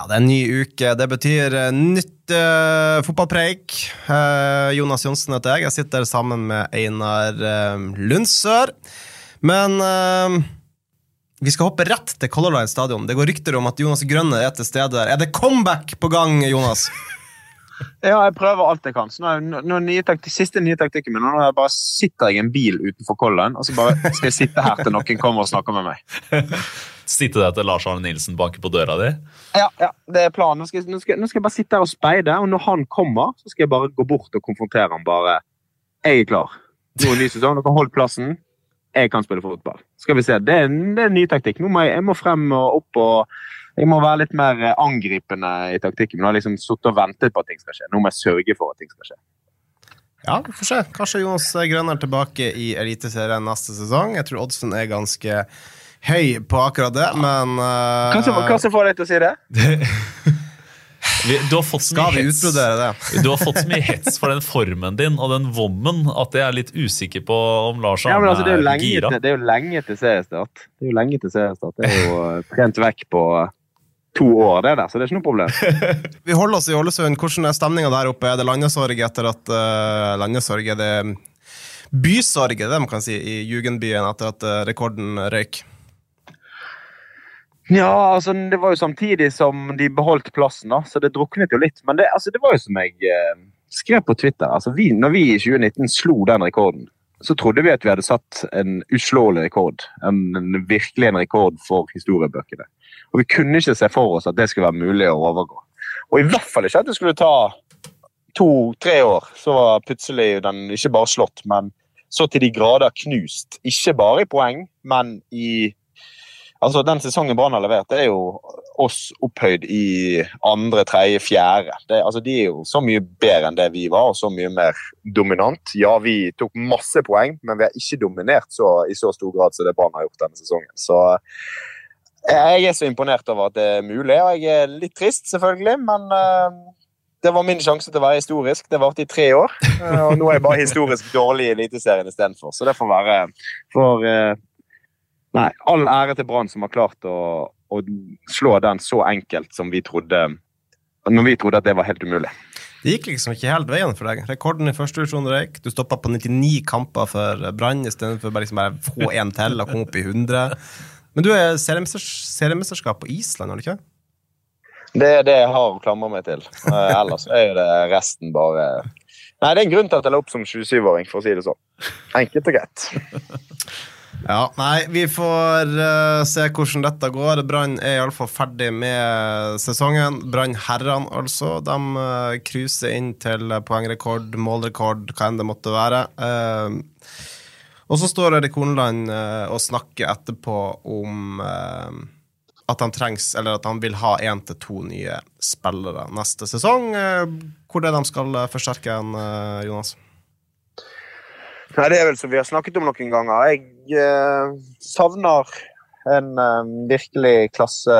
Ja, det er en ny uke. Det betyr eh, nytt uh, fotballpreik. Uh, Jonas Johnsen heter jeg. Jeg sitter sammen med Einar uh, Lundsør. Men uh, vi skal hoppe rett til Color Line stadion. Det går rykter om at Jonas Grønne er til stede der. Er det comeback på gang, Jonas? Ja, jeg prøver alt jeg kan. Så nå, nå, nye taktik, siste nye taktikken min nå er jeg bare sitter jeg i en bil utenfor Kollen og så bare skal jeg sitte her til noen kommer og snakker med meg. Sitte der til Lars Arne Nilsen banker på døra di. Ja, ja, det er planen. Nå skal, nå, skal, nå skal jeg bare sitte her og speide, og når han kommer, så skal jeg bare gå bort og konfrontere han bare. Jeg er klar. Nå er ny sesong, dere holdt plassen. Jeg kan spille fotball. Skal vi se. Det er, det er en ny taktikk. Nå må jeg, jeg må frem og opp og jeg må være litt mer eh, angripende i taktikken. Nå har liksom sittet og ventet på at ting skal skje. Nå må jeg sørge for at ting skal skje. Ja, vi får se. Kanskje Jonas Grønner er tilbake i Eliteserien neste sesong. Jeg tror oddsen er ganske høy på akkurat det, men uh, Hva som hva som får deg til å si det? Vi, du, har fått så Skal mye vi hets, utbrodere det? du har fått så mye hets for den formen din og den vommen at jeg er litt usikker på om Lars Ja, Arne men altså, det, er gira. til, det er jo lenge til seriestart. Det er jo lenge til seriestart. Det er jo eh, trent vekk på to år, det der, så det er ikke noe problem. Vi holder oss i Ålesund. Hvordan er stemninga der oppe? Er det landesorg etter at uh, Landesorg er det bysorg, er det man kan si, i Jugendbyen etter at uh, rekorden røyk? Ja, altså, det var jo samtidig som de beholdt plassen, da, så det druknet jo litt. Men det, altså, det var jo som jeg uh, skrev på Twitter. Altså, vi, når vi i 2019 slo den rekorden, så trodde vi at vi hadde satt en uslåelig rekord. En, en, virkelig en rekord for historiebøkene. Og vi kunne ikke se for oss at det skulle være mulig å overgå. Og i hvert fall ikke at det skulle ta to-tre år, så var plutselig den ikke bare slått, men så til de grader knust. Ikke bare i poeng, men i Altså, Den sesongen Brann har levert, det er jo oss opphøyd i andre, tredje, fjerde. Det, altså, De er jo så mye bedre enn det vi var, og så mye mer dominant. Ja, vi tok masse poeng, men vi har ikke dominert så, i så stor grad som det Brann har gjort denne sesongen. Så jeg er så imponert over at det er mulig, og jeg er litt trist, selvfølgelig, men uh, det var min sjanse til å være historisk. Det varte i tre år, uh, og nå er jeg bare historisk dårlig i Eliteserien istedenfor. Så det får være for uh, Nei, all ære til Brann som har klart å, å, slå den så enkelt som vi trodde når vi trodde at det var helt umulig. Det gikk liksom ikke helt veien for deg. Rekorden i første divisjon røyk. Du stoppa på 99 kamper for Brann istedenfor bare, liksom bare få én til og komme opp i 100. Men du er seriemesterskap på Island, har du ikke? Det er det jeg har å klamre meg til. Eh, ellers er jo det resten bare Nei, det er en grunn til at jeg la opp som 27-åring, for å si det sånn. Enkelt og greit. Ja, nei, vi får uh, se hvordan dette går. Brann er iallfall ferdig med sesongen. Brann herrene, altså. De uh, cruiser inn til poengrekord, målrekord, hva enn det måtte være. Uh, og så står Erik Horneland uh, og snakker etterpå om at han trengs, eller at han vil ha én til to nye spillere neste sesong. hvor er det de skal forsterke en, Jonas? Nei, Det er vel som vi har snakket om noen ganger. Jeg eh, savner en eh, virkelig klasse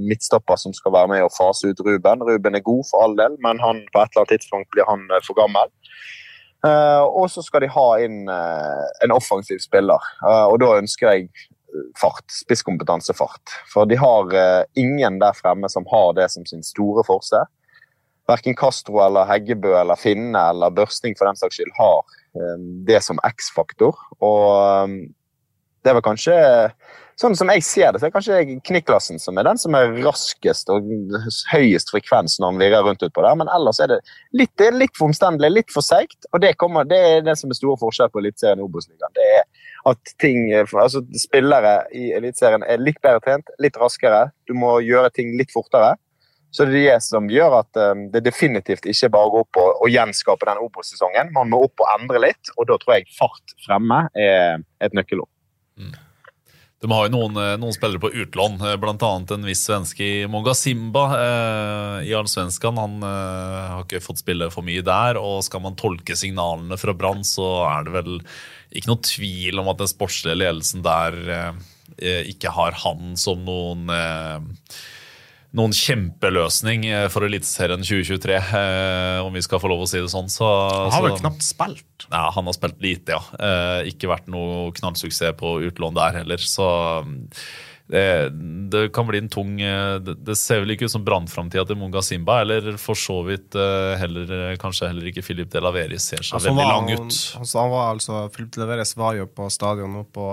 midtstopper som skal være med og fase ut Ruben. Ruben er god for all del, men han, på et eller annet tidspunkt blir han eh, for gammel. Eh, og så skal de ha inn eh, en offensiv spiller, eh, og da ønsker jeg fart. Spisskompetanse-fart. For de har ingen der fremme som har det som sin store forse. Verken Castro eller Heggebø eller Finne eller Børsting for den saks skyld har det som X-faktor. Og det var kanskje sånn som jeg ser det, så er kanskje Kniklassen som er den som er raskest og høyest frekvens når han virrer rundt utpå der. Men ellers er det litt, det er litt for omstendelig, litt for seigt. Og det, kommer, det er det som er store forskjell på Eliteserien og Obos-ligaen. Det er at ting, altså spillere i Eliteserien er litt bedre trent, litt raskere. Du må gjøre ting litt fortere. Så det er det som gjør at um, det definitivt ikke bare går opp og, gjenskape den Obos-sesongen. Man må opp og endre litt, og da tror jeg fart fremme er et nøkkelord. Mm. De har jo noen, eh, noen spillere på utlån, bl.a. en viss svenske i Mogasimba. Eh, i Allsvenskan. Han eh, har ikke fått spille for mye der, og skal man tolke signalene fra Brann, så er det vel ikke noe tvil om at den sportslige ledelsen der eh, ikke har han som noen eh, noen kjempeløsning eh, for Eliteserien 2023, eh, om vi skal få lov å si det sånn. Så, han har vel så, knapt spilt? Ja, han har spilt lite, ja. Eh, ikke vært noe knallsuksess på utlån der heller. Så det, det kan bli en tung eh, Det, det ser vel ikke ut som brannframtida til Munga Simba, eller for så vidt eh, heller, kanskje heller ikke Filip De Laveris ser så Altså, veldig var, lang ut. altså, han var altså, Philip De Laveres var jo på stadion nå på,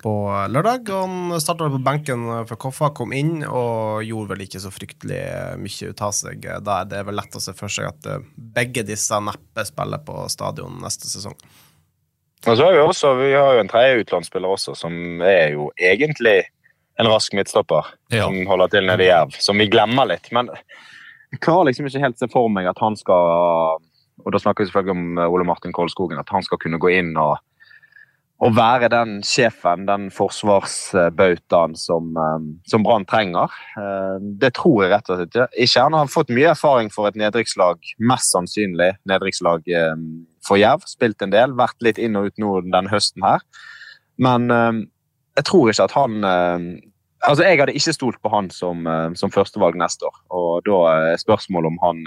på lørdag. og Han starta på benken for Koffa, kom inn og gjorde vel ikke så fryktelig mye ut av seg der. Det er vel lett å se for seg at eh, begge disse neppe spiller på stadion neste sesong. Og så har Vi også, vi har jo en tredje utlandsspiller også, som er jo egentlig en rask midtstopper. Ja. Som holder til nede i Jerv, som vi glemmer litt. Men jeg klarer liksom ikke helt se for meg at han skal Og da snakker vi selvfølgelig om Ole Martin Kolskogen. At han skal kunne gå inn og, og være den sjefen, den forsvarsbautaen som, eh, som Brann trenger. Eh, Det tror jeg rett og slett ikke. Han har fått mye erfaring for et nedrykkslag, mest sannsynlig nedrykkslag eh, for Jerv. Spilt en del, vært litt inn og ut nå den høsten her. Men jeg tror ikke at han Altså, Jeg hadde ikke stolt på han som, som førstevalg neste år. Og da er spørsmålet om han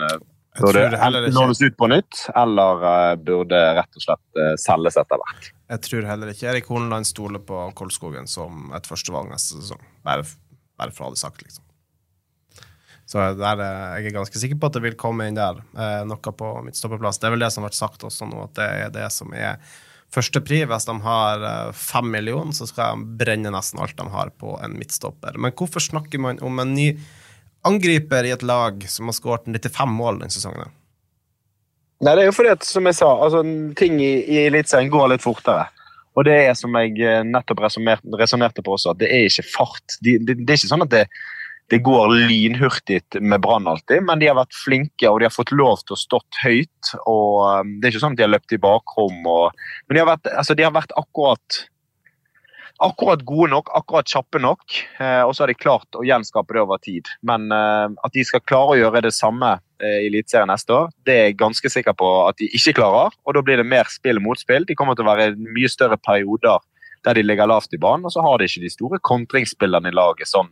burde det heller enten ikke- lånes ut på nytt, eller eh, burde rett og slett eh, selges etter hvert. Jeg tror heller ikke Erik Horneland stoler på Kolskogen som et førstevalg neste sesong. Bare, bare for å ha det sagt, liksom. Så der, er- jeg er ganske sikker på at det vil komme inn der eh, noe på midtstopperplass. Det er vel det som har vært sagt også nå, at det er det som er førstepri. Hvis de har eh, fem millioner, så skal de brenne nesten alt de har på en midtstopper. Men hvorfor snakker man om en ny angriper i et lag som har skåret 95 mål denne sesongen? Nei, det er jo fordi at, som jeg sa, altså, ting i, i Eliteserien går litt fortere. Og det er som jeg eh, nettopp resonnerte på også, at det er ikke fart. Det, det, det er ikke sånn at det, det går lynhurtig med Brann alltid, men de har vært flinke og de har fått lov til å stått høyt. og um, Det er ikke sånn at de har løpt i bakrom. Og, men de har, vært, altså, de har vært akkurat akkurat gode nok, akkurat kjappe nok. Eh, og så har de klart å gjenskape det over tid. Men eh, at de skal klare å gjøre det samme eh, i Eliteserien neste år, det er jeg ganske sikker på at de ikke klarer. Og da blir det mer spill mot spill. De kommer til å være mye større perioder der de ligger lavt i banen. Og så har de ikke de store kontringsspillerne i laget, sånn,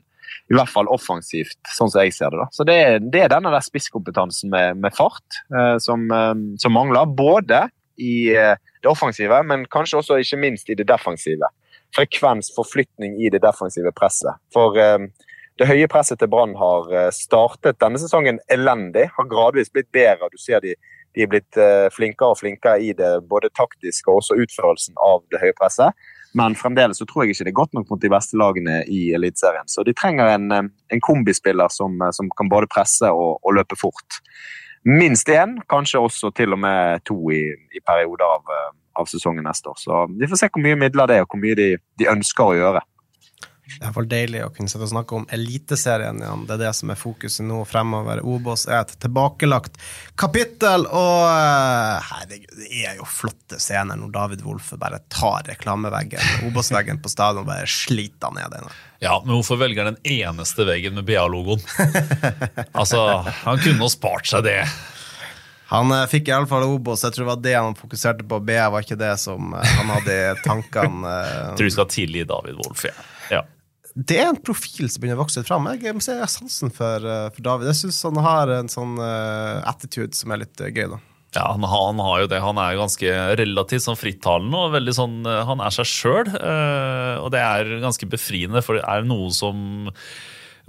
i hvert fall offensivt, sånn som jeg ser det. da. Så det, det er denne der spisskompetansen med, med fart eh, som, eh, som mangler. Både i eh, det offensive, men kanskje også ikke minst i det defensive frekvens, forflytning i det defensive presset. For eh, det høye presset til Brann har eh, startet denne sesongen elendig, har gradvis blitt bedre. Du ser de, de er blitt eh, flinkere og flinkere i det både taktiske og også utførelsen av det høye presset. Men fremdeles så tror jeg ikke det er godt nok mot de beste lagene i Eliteserien. Så de trenger en, en kombispiller som, som kan både presse og, og løpe fort. Minst én, kanskje også til og med to i, i perioder av, av sesongen neste år. Så vi får se hvor mye midler det er, og hvor mye de, de ønsker å gjøre. Det er deilig å kunne sitte og snakke om Eliteserien igjen. Det er det som er fokuset nå fremover. Obos er et tilbakelagt kapittel, og eh, herregud, det er jo flotte scener når David Wolfe bare tar reklameveggen, Obos-veggen på stadion, og bare sliter ned den. Ja, men hvorfor velger han den eneste veggen med BA-logoen? altså, han kunne jo spart seg det. Han eh, fikk iallfall Obos, jeg tror det var det han fokuserte på. BA var ikke det som eh, han hadde i tankene. eh. Jeg tror vi skal tilgi David Wolff. Ja. ja. det er en profil som begynner å vokse litt fram. Jeg må si jeg har sansen for, eh, for David. Jeg syns han har en sånn uh, attitude som er litt eh, gøy, da. Ja, han, han har jo det. Han er ganske relativt sånn frittalende og veldig sånn eh, Han er seg sjøl, og det er ganske befriende, for det er noe som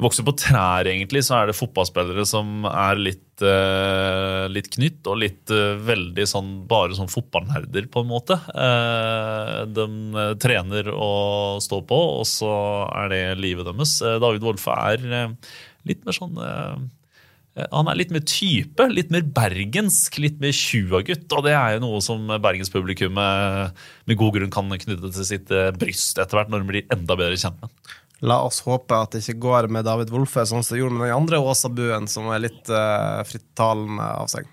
vokser på trær, egentlig, så er det fotballspillere som er litt eh, litt knytt og litt uh, veldig sånn bare sånn fotballnerder, på en måte. Uh, de eh, trener og står på, og så er det livet deres. David Wolfe er litt mer sånn han er litt mer type, litt mer bergensk, litt mer tjuagutt. Og det er jo noe som bergenspublikummet med, god grunn kan knytte til sitt bryst etter hvert, når de blir enda bedre kjent med. La oss håpe at det ikke går med David Wolfe, sånn som det gjorde med den andre Åsabuen, som er litt uh, frittalende av seg.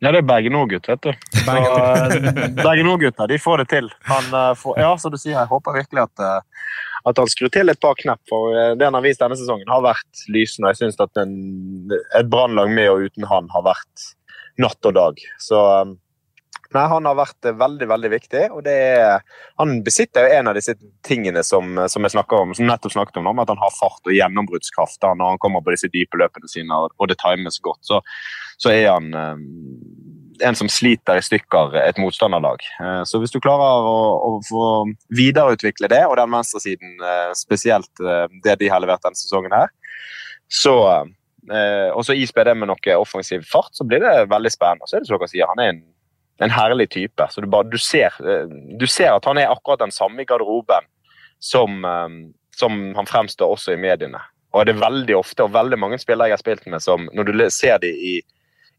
Ja, det er Bergen Å-gutt, vet du. Eh, Bergen Å-gutta, de får det til. Han, eh, får, ja, som du sier, jeg håper virkelig at, eh, at han skrur til et par knepp. For eh, det han har vist denne sesongen, har vært lysende. Jeg syns at en, et brannlag med og uten han har vært natt og dag. Så eh, Nei, Han har vært eh, veldig veldig viktig. og er, Han besitter jo en av disse tingene som, som jeg om, som nettopp snakket om, at han har fart og gjennombruddskraft når han kommer på disse dype løpene sine og, det times godt. Så, så er han um, en som sliter i stykker et motstanderlag. Eh, så hvis du klarer å, å få videreutvikle det, og den venstresiden eh, spesielt eh, det de har levert denne sesongen her, så eh, og så ispe det med noe offensiv fart, så blir det veldig spennende. Så er det som dere sier, han er en en herlig type. Så du, bare, du, ser, eh, du, ser, at han er akkurat den samme i garderoben som, eh, som, han fremstår også i mediene. Og det er veldig ofte, og veldig mange spillere jeg har spilt med, som når du ser dem i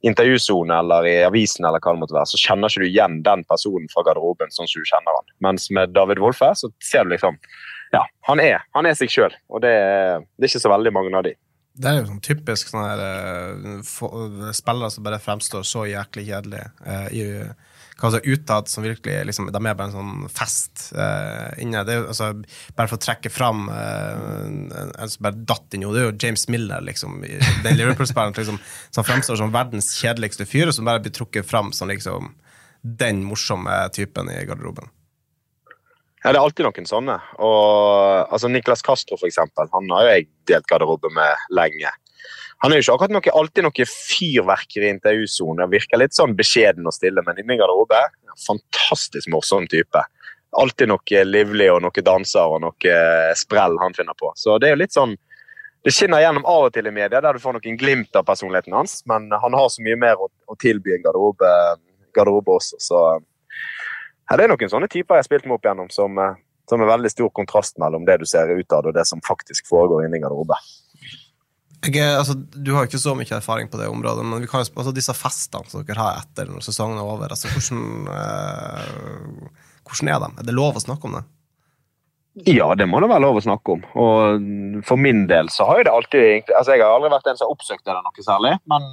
intervjusone eller i avisen, eller hva det måtte være, så kjenner ikke du igjen den personen fra garderoben sånn som du kjenner han. Mens med David Wolfe så ser du liksom Ja, han er, han er seg sjøl, og det det er ikke så veldig mange av de. Det er jo sånn typisk sånn her uh, for, spillere som bare fremstår så jæklig kjedelige. Uh, i, altså, utad som virkelig liksom, De er bare en sånn fest uh, inne. Det er altså, bare for å trekke fram en, en som bare datt inn, jo, det er jo James Miller, liksom. Den Liverpool-spilleren liksom, som fremstår som verdens kjedeligste fyr, og som bare blir trukket fram som liksom den morsomme typen i garderoben. Ja, Det er alltid noen sånne. Og, altså Niklas Castro, for eksempel, han har jo jeg delt garderobe med lenge. Han er jo ikke akkurat noe, alltid noe fyrverkeri i intervjusonen. Virker litt sånn beskjeden og stille, men inni garderobe fantastisk morsom type. Alltid noe livlig og noe danser og noe sprell han finner på. Så det er jo litt sånn det skinner gjennom av og til i media, der du får noen glimt av personligheten hans, men han har så mye mer å, å tilby en garderobe, garderobe også. så det er noen sånne typer jeg har spilt med opp igjennom, som, som er veldig stor kontrast mellom det du ser utad, og det som faktisk foregår inni garderobe. Jeg, altså, du har ikke så mye erfaring på det området, men vi kan altså, disse festene som dere har etter når sesongen er over, altså, hvordan, eh, hvordan er de? Er det lov å snakke om det? Ja, det må det være lov å snakke om. Og for min del så har jo det alltid altså Jeg har aldri vært en som har oppsøkt det noe særlig, men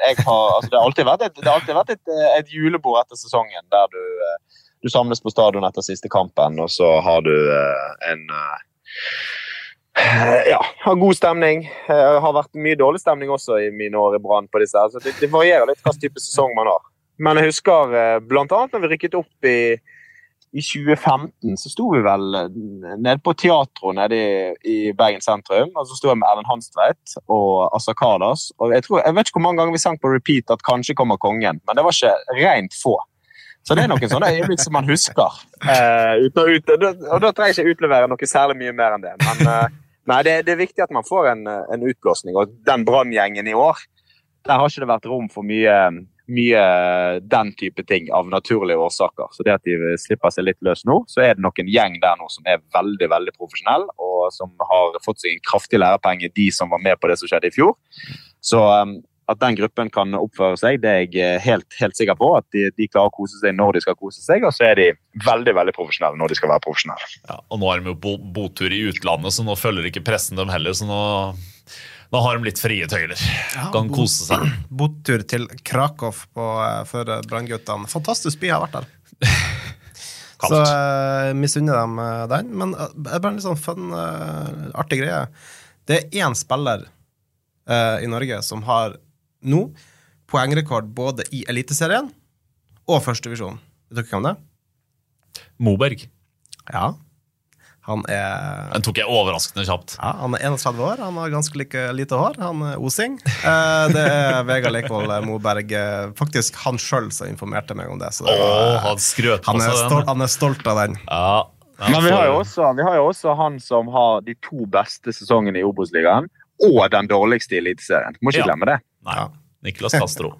har, altså, det har alltid vært, et, alltid vært et, et, julebord etter sesongen der du, du, samles på stadion etter siste kampen, og så har du en ja, har god stemning. Det har vært mye dårlig stemning også i mine år i Brann. Altså, det, det varierer litt hvilken type sesong man har. Men jeg husker bl.a. når vi rykket opp i i 2015 så sto vi vel nede på teatret nede i, i Bergen sentrum. og Så sto jeg med Erlend Hanstveit og Assa Kardas. Og jeg, tror, jeg vet ikke hvor mange ganger vi sang på repeat at 'Kanskje kommer kongen', men det var ikke rent få. Så det er noen sånne øyeblikk som man husker. Eh, uten å ut, og da trenger jeg ikke utlevere noe særlig mye mer enn det. Men eh, nei, det, det, er viktig at man får en, en utblåsning. Og den Brann-gjengen i år, der har ikke det vært rom for mye mye den type ting av naturlige årsaker. Så det at de slipper seg litt løs nå, så er det nok en gjeng der nå som er veldig veldig profesjonell, og som har fått seg en kraftig lærepenge, de som var med på det som skjedde i fjor. Så um, at den gruppen kan oppføre seg, det er jeg helt, helt sikker på. At de, de, klarer å kose seg når de skal kose seg, og så er de veldig veldig profesjonelle når de skal være profesjonelle. Ja, og nå er de jo botur i utlandet, så nå følger ikke pressen dem heller. så nå nå har de litt frie tøyler. Ja, kan kose seg. Botur til Krakow på, for Brannguttene. Fantastisk by, jeg har vært der. Så jeg misunner dem den. Men det er bare en litt sånn fun, artig greie. Det er én spiller i Norge som har nå poengrekord både i Eliteserien og førstedivisjon. Vet dere hvem det er? Moberg. Ja. Han er Den tok jeg overraskende kjapt. Ja, Han er 31 år, han har ganske like, lite hår. Han er osing. Eh, det er Vegard Lekvold Moberg. Faktisk han sjøl som informerte meg om det. det var, Åh, han, skrøt han, er stolt, han er stolt av den. Ja, Men vi har, jo også, vi har jo også han som har de to beste sesongene i Obos-ligaen, og den dårligste i Eliteserien. Må ikke Ja. glemme det. Nei. Ja. Niklas Castro.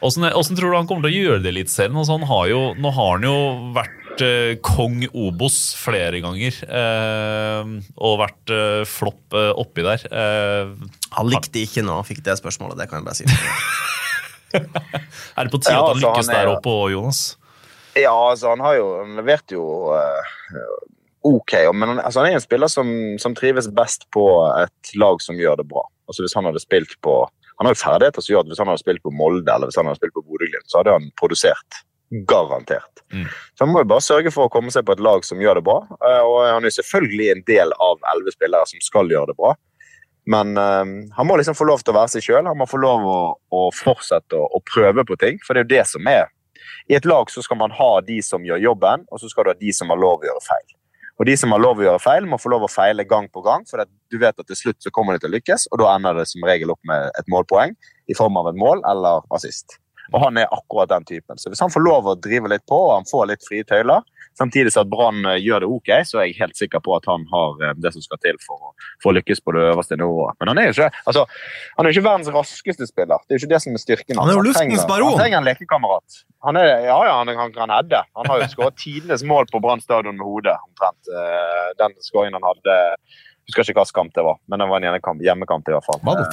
Åssen tror du han kommer til å gjøre det i Eliteserien? Altså, har jo- nå har han jo vært eh, kong Obos flere ganger. eh, og vært eh, flopp eh, oppi der. Eh, Han likte ikke når han fikk det spørsmålet, det kan jeg bare si. er det på tide Ja, at han altså, lykkes han er der oppe òg, Jonas? Ja, altså han har jo han leverte jo eh, ok, men han, altså, han er en spiller som, som trives best på et lag som gjør det bra. Altså Hvis han hadde spilt på Han har jo ferdigheter som gjør at hvis han hadde spilt på Molde eller hvis han hadde spilt på Bodø-Glimt, så hadde han produsert. Garantert. Mm. Så han må jo bare sørge for å komme seg på et lag som gjør det bra. eh, Og han er selvfølgelig en del av elleve spillere som skal gjøre det bra. Men øh, han må liksom få lov til å være seg sjøl. Han må få lov å, å fortsette å, å prøve på ting. For det er jo det som er I et lag så skal man ha de som gjør jobben, og så skal du ha de som har lov å gjøre feil. Og de som har lov å gjøre feil, må få lov å feile gang på gang, for du vet at til slutt så kommer de til å lykkes, og da ender det som regel opp med et målpoeng i form av et mål eller assist. Og han er akkurat den typen. Så hvis han får lov å drive litt på, og han får litt frie tøyler, samtidig som at Brann eh, gjør det ok, så er jeg helt sikker på at han har eh, det som skal til for, for å lykkes på det øverste nivået. Men han er jo ikke, altså, han er ikke verdens raskeste spiller. Det er jo ikke det som er styrken. Han er jo luftens baron. Han trenger en lekekamerat. Han er, ja, ja, han, han kan heade. Han har jo skåret tidenes mål på Brann stadion med hodet, omtrent. Eh, Den skåringen han hadde Husker ikke hvilken kamp det var, men det var en hjemmekamp i hvert fall. Var det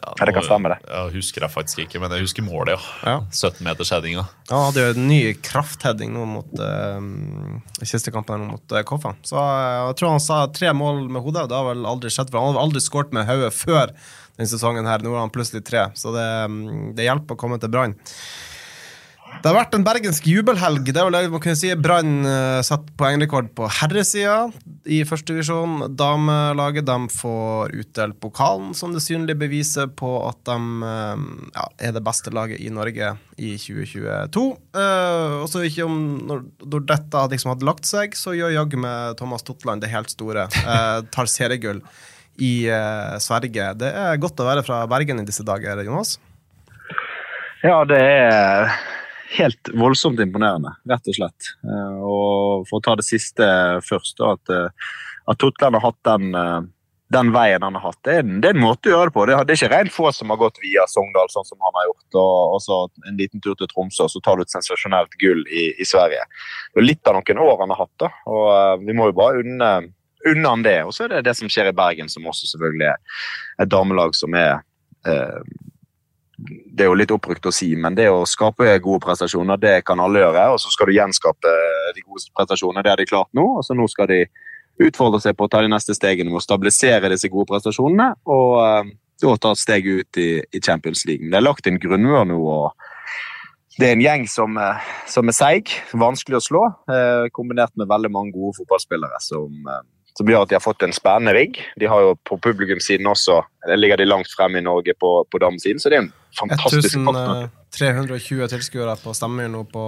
Ja, Ja, det kan nå- stemme, det. Ja, husker jeg faktisk ikke, men jeg husker målet, ja. Ja. 17 meters Ja, Han hadde jo en ny kraftheading nå mot uh, siste kampen nå mot uh, Koffa. Så eh, jeg tror han sa tre mål med hodet. Det har vel aldri skjedd, for han har aldri skåret med hodet før denne sesongen. her. Nå har han plutselig tre, så det, mm, det hjelper å komme til Brann. Det har vært en bergensk jubelhelg. Det er vel det man kunne si. Brann uh, satt poengrekord på herresida i førstedivisjon. Damelaget de får utdelt pokalen som det synlige beviset på at de eh, ja, er det beste laget i Norge i 2022. Uh, og så ikke om når, når dette liksom hadde lagt seg, så gjør jaggu med Thomas Totland det helt store. Eh, tar seriegull i eh, Sverige. Det er godt å være fra Bergen i disse dager, Jonas. Ja, det er helt voldsomt imponerende, rett og slett. Eh, Og for å ta det siste først, at, eh, at Totland har hatt den, eh, den veien han har hatt, det er, en- det er en måte å gjøre det på. Det er, ikke rent få som har gått via Sogndal, sånn som han har gjort, og, og så en liten tur til Tromsø, og så tar du et sensasjonelt gull i, i Sverige. Det er litt av noen år han har hatt, da, og vi må jo bare unne, unne han det. Og så er det det som skjer i Bergen, som også selvfølgelig er et damelag som er eh, det er jo litt oppbrukt å si, men det å skape gode prestasjoner, det kan alle gjøre. Og så skal du gjenskape de gode prestasjonene. Det har de klart nå. Og så nå skal de utfordre seg på å ta de neste stegene med å stabilisere disse gode prestasjonene. Og eh, da ta et steg ut i, i Champions League. Men det er lagt en grunnmur nå. og det er en gjeng som, eh, som er seig, vanskelig å slå, eh, kombinert med veldig mange gode fotballspillere som, eh, som gjør at de har fått en spennende rigg. De har jo på publikumssiden også der ligger de langt fremme i Norge på, på damesiden, så det er en fantastisk partner. 1320 tilskuere på Stemmemyr nå på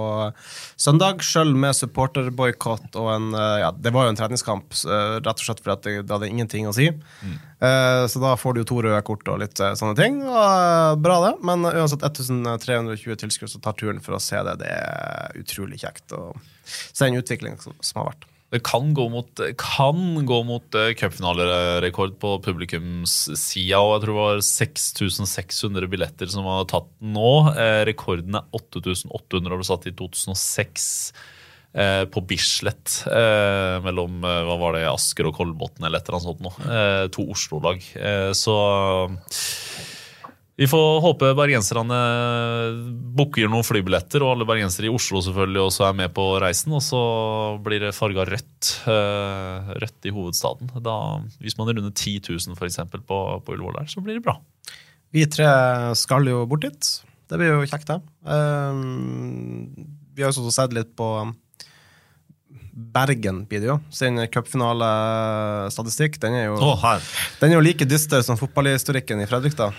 søndag, sjøl med supporterboikott og en eh, Ja, det var jo en treningskamp, eh, rett og slett fordi det, det hadde ingenting å si. Eh, Så da får du jo to røde kort og litt eh, sånne ting. Og, eh, bra, det. Men uansett 1320 tilskuere som tar turen for å se det, det er utrolig kjekt å se en utvikling som, som har vært. Det kan gå mot, kan gå mot eh, cupfinalerekord på publikumssida. og Jeg tror det var 6600 billetter som var tatt nå. Eh, rekorden er 8800 og ble satt i 2006 eh, på Bislett. Mellom hva var det, Asker og Kolbotn eller et eller annet sånt. Nå. To Oslo-lag. Så vi får håpe bergenserne booker noen flybilletter, og alle bergensere i Oslo selvfølgelig også er med på reisen. Og så blir det farga rødt, eh, rødt i hovedstaden. Da, hvis man runder 10 000 for eksempel, på, på Ullevål der, så blir det bra. Vi tre skal jo bort dit. Det blir jo kjekt, det. Um, vi har også sett litt på Bergen, blir det jo. Sin cupfinalestatistikk. Den, er jo- Å, den er jo like dyster som fotballhistorikken i Fredrikstad.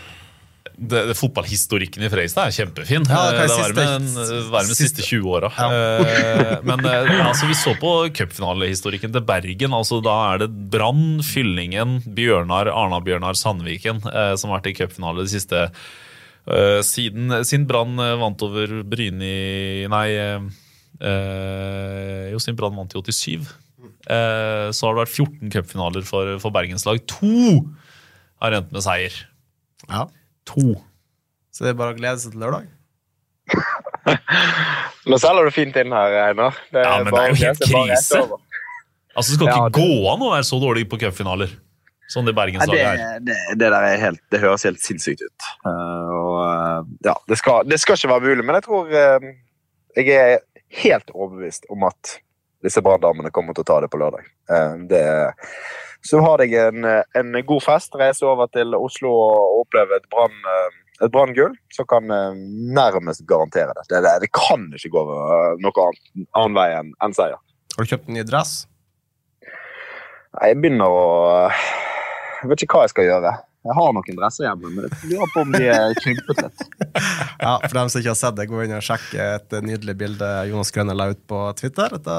Det, det, fotballhistorikken i Fredrikstad er kjempefin. Ja, det Eh, det siste- være med, de siste- siste 20 åra. Ja. Eh, Men eh, altså, vi så på cupfinalehistorikken til Bergen. altså Da er det Brann, Fyllingen, Bjørnar, Arna-Bjørnar, Sandviken som har vært i cupfinale de siste siden, siden Brann vant over Bryni Nei, jo, siden Brann vant i 87. eh, så har det vært 14 cupfinaler for, for Bergens lag. To har endt med seier. Ja. To. Så det er bare å glede seg til lørdag. Nå selger du fint inn her, Einar. Det Ja, men det er jo helt krise. Altså, Det skal Ja, ikke det- gå an å være så dårlig på cupfinaler. Sånn det bergenslaget er. det, det, det der er helt, det høres helt sinnssykt ut. Uh, og, eh, ja, det skal, det skal ikke være mulig, men jeg tror uh, Jeg er helt overbevist om at disse branndamene kommer til å ta det på lørdag. det det, så har jeg en, en god fest, reise over til Oslo og oppleve et brann eh, et branngull, så kan jeg nærmest garantere det. Det, det. det kan ikke gå eh, noe annet, annen vei enn en seier. Har du kjøpt en ny dress? Nei, Jeg begynner å Jeg vet ikke hva jeg skal gjøre. Jeg har noen dresser hjemme, men jeg lurer på om de er krympet litt. Ja, For dem som ikke har sett det, gå inn og sjekk et nydelig bilde Jonas Grønne la ut på Twitter. Da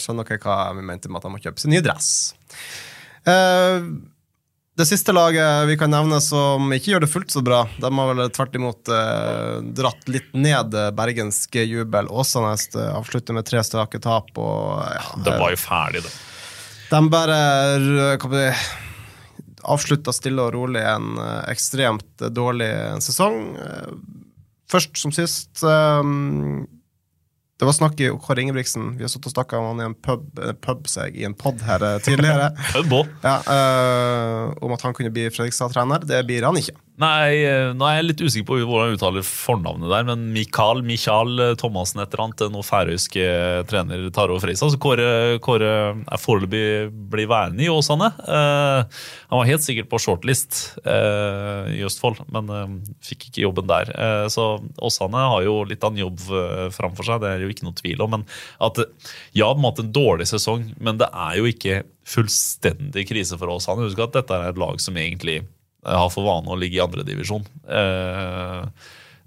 skjønner dere hva vi mente med at han må kjøpe seg ny dress. Eh, det siste laget vi kan nevne som ikke gjør det fullt så bra, de har vel tvert imot eh, dratt litt ned bergensk jubel. Åsanes avslutter med tre strake tap. og ja, Det var jo ferdig, det. de bare hva avslutta stille og rolig en eh, ekstremt dårlig sesong. Først som sist Det var snakk i Kåre Ingebrigtsen. Vi har stått og snakka om han i en pub, eh, pub seg, i en pod her eh, tidligere. Ja, uh, om at han kunne bli Fredrikstad-trener. Det blir han ikke. Nei, eh, nå er jeg litt usikker på hvordan jeg uttaler fornavnet der, men Mikael Mikael Thomassen et eller annet, noe færøysk eh, trener tar over Freisa. Så Kåre, Kåre er foreløpig blir værende i Åsane. Eh, han var helt sikkert på shortlist eh, i Østfold, men eh, fikk ikke jobben der. Eh, så Åsane har jo litt av en jobb eh, framfor seg, det er jo ikke noe tvil om. Men at eh, ja, på en måte en dårlig sesong, men det er jo ikke fullstendig krise for Åsane. Husk at dette er et lag som egentlig har for vane å ligge i andredivisjon. Eh,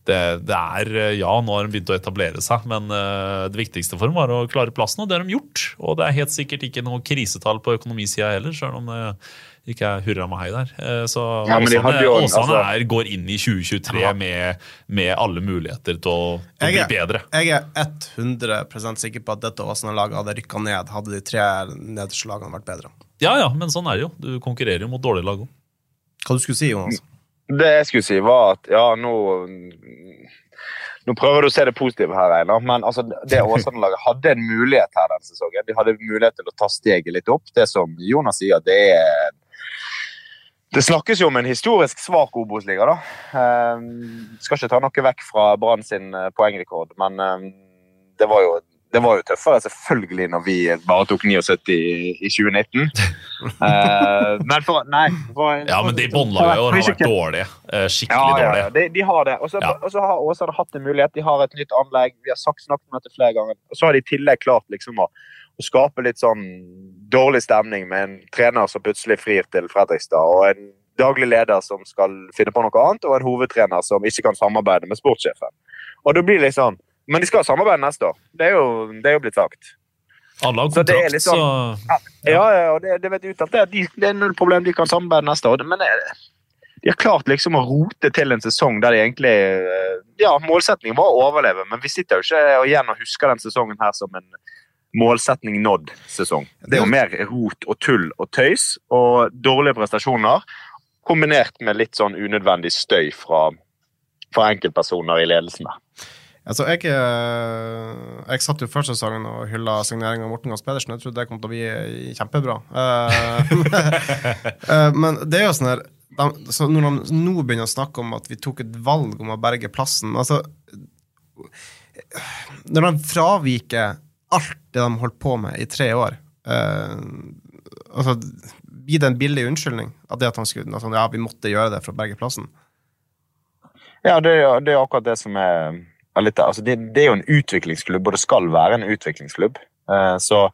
det, det er eh, Ja, nå har de begynt å etablere seg, men eh, det viktigste for dem var å klare plassen, og det har de gjort. Og det er helt sikkert ikke noe krisetall på økonomisida heller, selv om det ikke er hurra meg hei der. Eh, Så Ja, de Åsane, jo- Åsane altså- går inn i 2023 med, med alle muligheter til å, til å Jeg bli er, bedre. jeg er 100% sikker på at dette Åsane-laget hadde rykka ned, hadde de tre nederste lagene vært bedre. Ja ja, men sånn er det jo. Du konkurrerer jo mot dårlige lag òg. Hva du skulle si, Jonas? Det jeg skulle si, var at ja, nå Nå prøver du å se det positive her, Einar, men altså, det Åsane-laget hadde en mulighet her denne sesongen. De hadde mulighet til å ta steget litt opp. Det som Jonas sier, det er Det snakkes jo om en historisk svak Obos-liga, da. Eh, skal ikke ta noe vekk fra Brann sin eh, poengrekord, men eh, det var jo det var jo tøffere selvfølgelig når vi bare tok 79 i, i 2019. uh, men for Nei. For, Ja, men de i år har vært dårlige. Eh, Skikkelig ja, dårlige. ja. De, de har det. Og så har Åsane hatt en mulighet. De har et nytt anlegg. Vi har sagt snakket om dette flere ganger. Og så har de i tillegg klart liksom å, å skape litt sånn dårlig stemning med en trener som plutselig frir til Fredrikstad, og en daglig leder som skal finne på noe annet, og en hovedtrener som ikke kan samarbeide med sportssjefen. Og det blir litt sånn Men de skal samarbeide neste år. Det er jo, det er jo blitt sagt. Alle har Så det kontrakt, så sånn- Ja, ja, og det, det vet jeg uttalt. Det, er- de, det er null problem, de kan samarbeide neste år. Men det, de har klart liksom å rote til en sesong der de egentlig eh, Ja, målsetningen var å overleve, men vi sitter jo ikke igjen og husker den sesongen her som en målsetning nådd-sesong. Det er jo mer rot og tull og tøys og dårlige prestasjoner kombinert med litt sånn unødvendig støy fra, fra enkeltpersoner i ledelsen. der. Altså, jeg, eh, jeg satt jo før sesongen og hylla signeringa av Morten Gahns Pedersen. Jeg trodde det kom til å bli kjempebra. Eh, eh, men det er jo sånn her de, så Når de nå begynner å snakke om at vi tok et valg om å berge plassen altså, Når de fraviker alt det de holdt på med i tre år eh, altså, Blir det en billig unnskyldning? At det at han skulle, altså, ja, vi måtte gjøre det for å berge plassen? Ja, det, det er akkurat det som er litt altså det, det er jo en utviklingsklubb, og det skal være en utviklingsklubb. Eh, så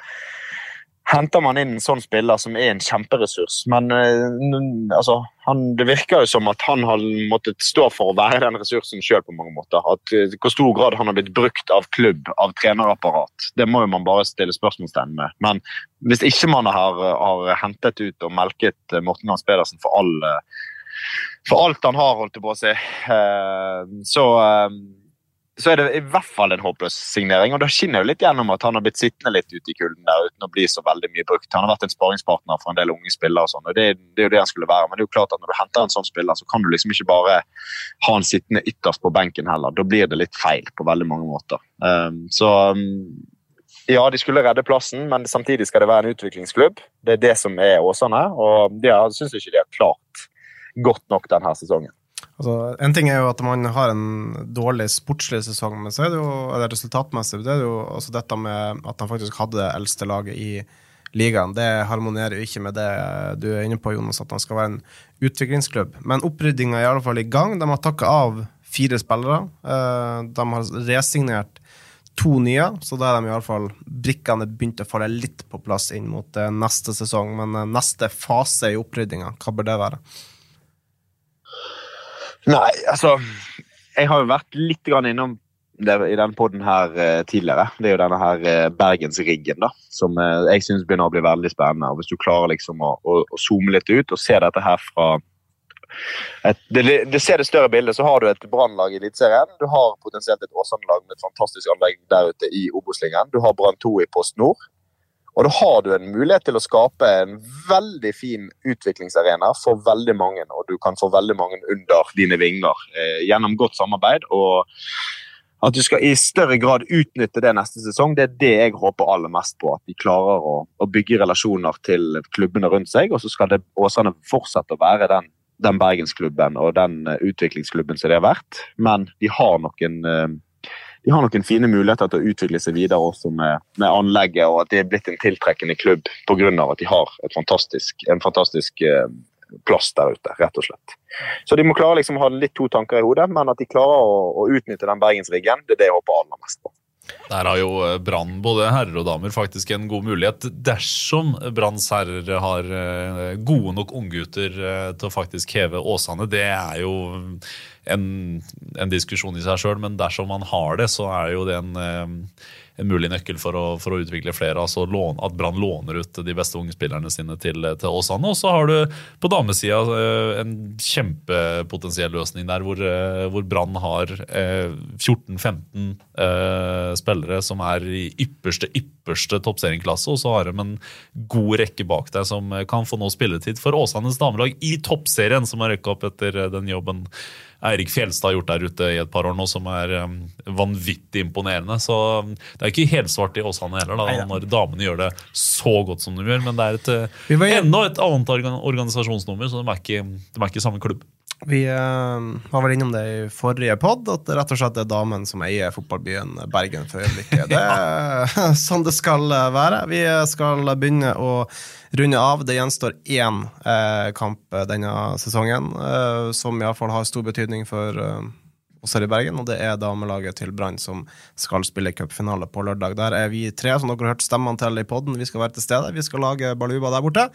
henter man inn en sånn spiller som er en kjemperessurs, men eh, altså, han, det virker jo som at han har måttet stå for å være den ressursen sjøl på mange måter. At eh, Hvor stor grad han har blitt brukt av klubb, av trenerapparat, det må jo man bare stille spørsmålstegn med. Men hvis ikke man har, har hentet ut og melket Morten Hans Pedersen for all for alt han har, holdt jeg på å si, så, så er det i hvert fall en håpløs signering. Og da skinner det litt gjennom at han har blitt sittende litt ute i kulden der uten å bli så veldig mye brukt. Han har vært en sparingspartner for en del unge spillere, og sånn, og det, det er jo det han skulle være. Men det er jo klart at når du henter en sånn spiller, så kan du liksom ikke bare ha han sittende ytterst på benken heller. Da blir det litt feil på veldig mange måter. Um, så um, ja, de skulle redde plassen, men samtidig skal det være en utviklingsklubb. Det er det som er Åsane, og det syns jeg ikke de har klart godt nok denne sesongen. Altså, en ting er jo at man har en dårlig sportslig sesong, men så er det jo eller resultatmessig det er jo også dette med at han faktisk hadde det eldste laget i ligaen. Det harmonerer jo ikke med det du er inne på, Jonas, at han skal være en utviklingsklubb. Men oppryddinga er i alle fall i gang. De har takka av fire spillere. Eh, de har resignert to nye, så da er de i alle fall brikkene begynt å falle litt på plass inn mot eh, neste sesong. Men eh, neste fase i oppryddinga, hva bør det være? Nei, altså Jeg har jo vært litt innom det, i denne poden her eh, tidligere. Det er jo denne her eh, Bergensriggen da, som eh, jeg syns begynner å bli veldig spennende. og Hvis du klarer liksom å, å, å zoome litt ut og se dette her fra et, det, det, ser det større bildet, så har du et brannlag i Eliteserien. Du har potensielt et Åsane-lag med et fantastisk anlegg der ute i Obos-lingen. Du har Brann 2 i Post Nord. Og da har du en mulighet til å skape en veldig fin utviklingsarena for veldig mange, og du kan få veldig mange under dine vinger eh, gjennom godt samarbeid. og at du skal i større grad utnytte det neste sesong, det er det jeg håper aller mest på. At de klarer å, å bygge relasjoner til klubbene rundt seg, og så skal det Åsane fortsette å være den, den bergensklubben og den uh, utviklingsklubben som det har vært. Men de har noen uh, de har noen fine muligheter til å utvikle seg videre også med, med anlegget, og at det er blitt en tiltrekkende klubb pga. at de har fantastisk, en fantastisk eh, plass der ute, rett og slett. Så de må klare liksom å ha litt to tanker i hodet, men at de klarer å, å utnytte den bergensriggen, det er det jeg håper aller mest på. Der har jo eh, Brann, både herrer og damer, faktisk en god mulighet dersom Branns herrer har eh, gode nok unggutter til å faktisk heve Åsane. Det er jo en, en diskusjon i seg sjøl, men dersom man har det, så er jo det en, eh, en mulig nøkkel for å, for å, utvikle flere. altså lån, At Brann låner ut de beste unge spillerne sine til, til Åsane. Og så har du på damesida eh, en kjempepotensiell løsning der, hvor, eh, hvor Brann har 14-15 spillere som er i ypperste, ypperste toppserieklasse, og så har de en god rekke bak deg som kan få nå spilletid for Åsanes damelag i toppserien, som har rykka opp etter den jobben Eirik Fjelstad har gjort der ute i et par år nå, som er um, vanvittig imponerende. Så um, det er ikke helsvart i Åsane heller, da, Neida. når damene gjør det så godt som de gjør. Men det er et, uh, enda et annet organisasjonsnummer, så de er ikke, de er ikke samme klubb. Vi uh, var vel innom det i forrige pod, at det rett og slett er damen som eier fotballbyen Bergen for øyeblikket. Det er sånn det skal være. Vi skal begynne å runde av. Det gjenstår én eh, kamp eh, denne sesongen eh, som iallfall har stor betydning for eh, oss her i Bergen, og det er damelaget til Brann som skal spille cupfinale på lørdag. Der er vi tre, som dere har hørt stemmene til i poden. Vi skal være til stede. Vi skal lage baluba der borte,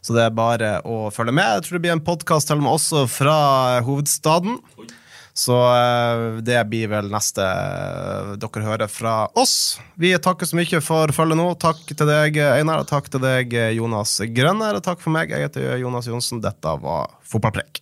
så det er bare å følge med. Jeg tror det blir en podkast til og med også fra hovedstaden. Så eh, det blir vel neste eh, dere hører fra oss. Vi takker så mye for følget nå. Takk til deg, Einar, takk til deg, Jonas Grønner. Takk for meg. Jeg heter Jonas Johnsen. Dette var Fotballpreik.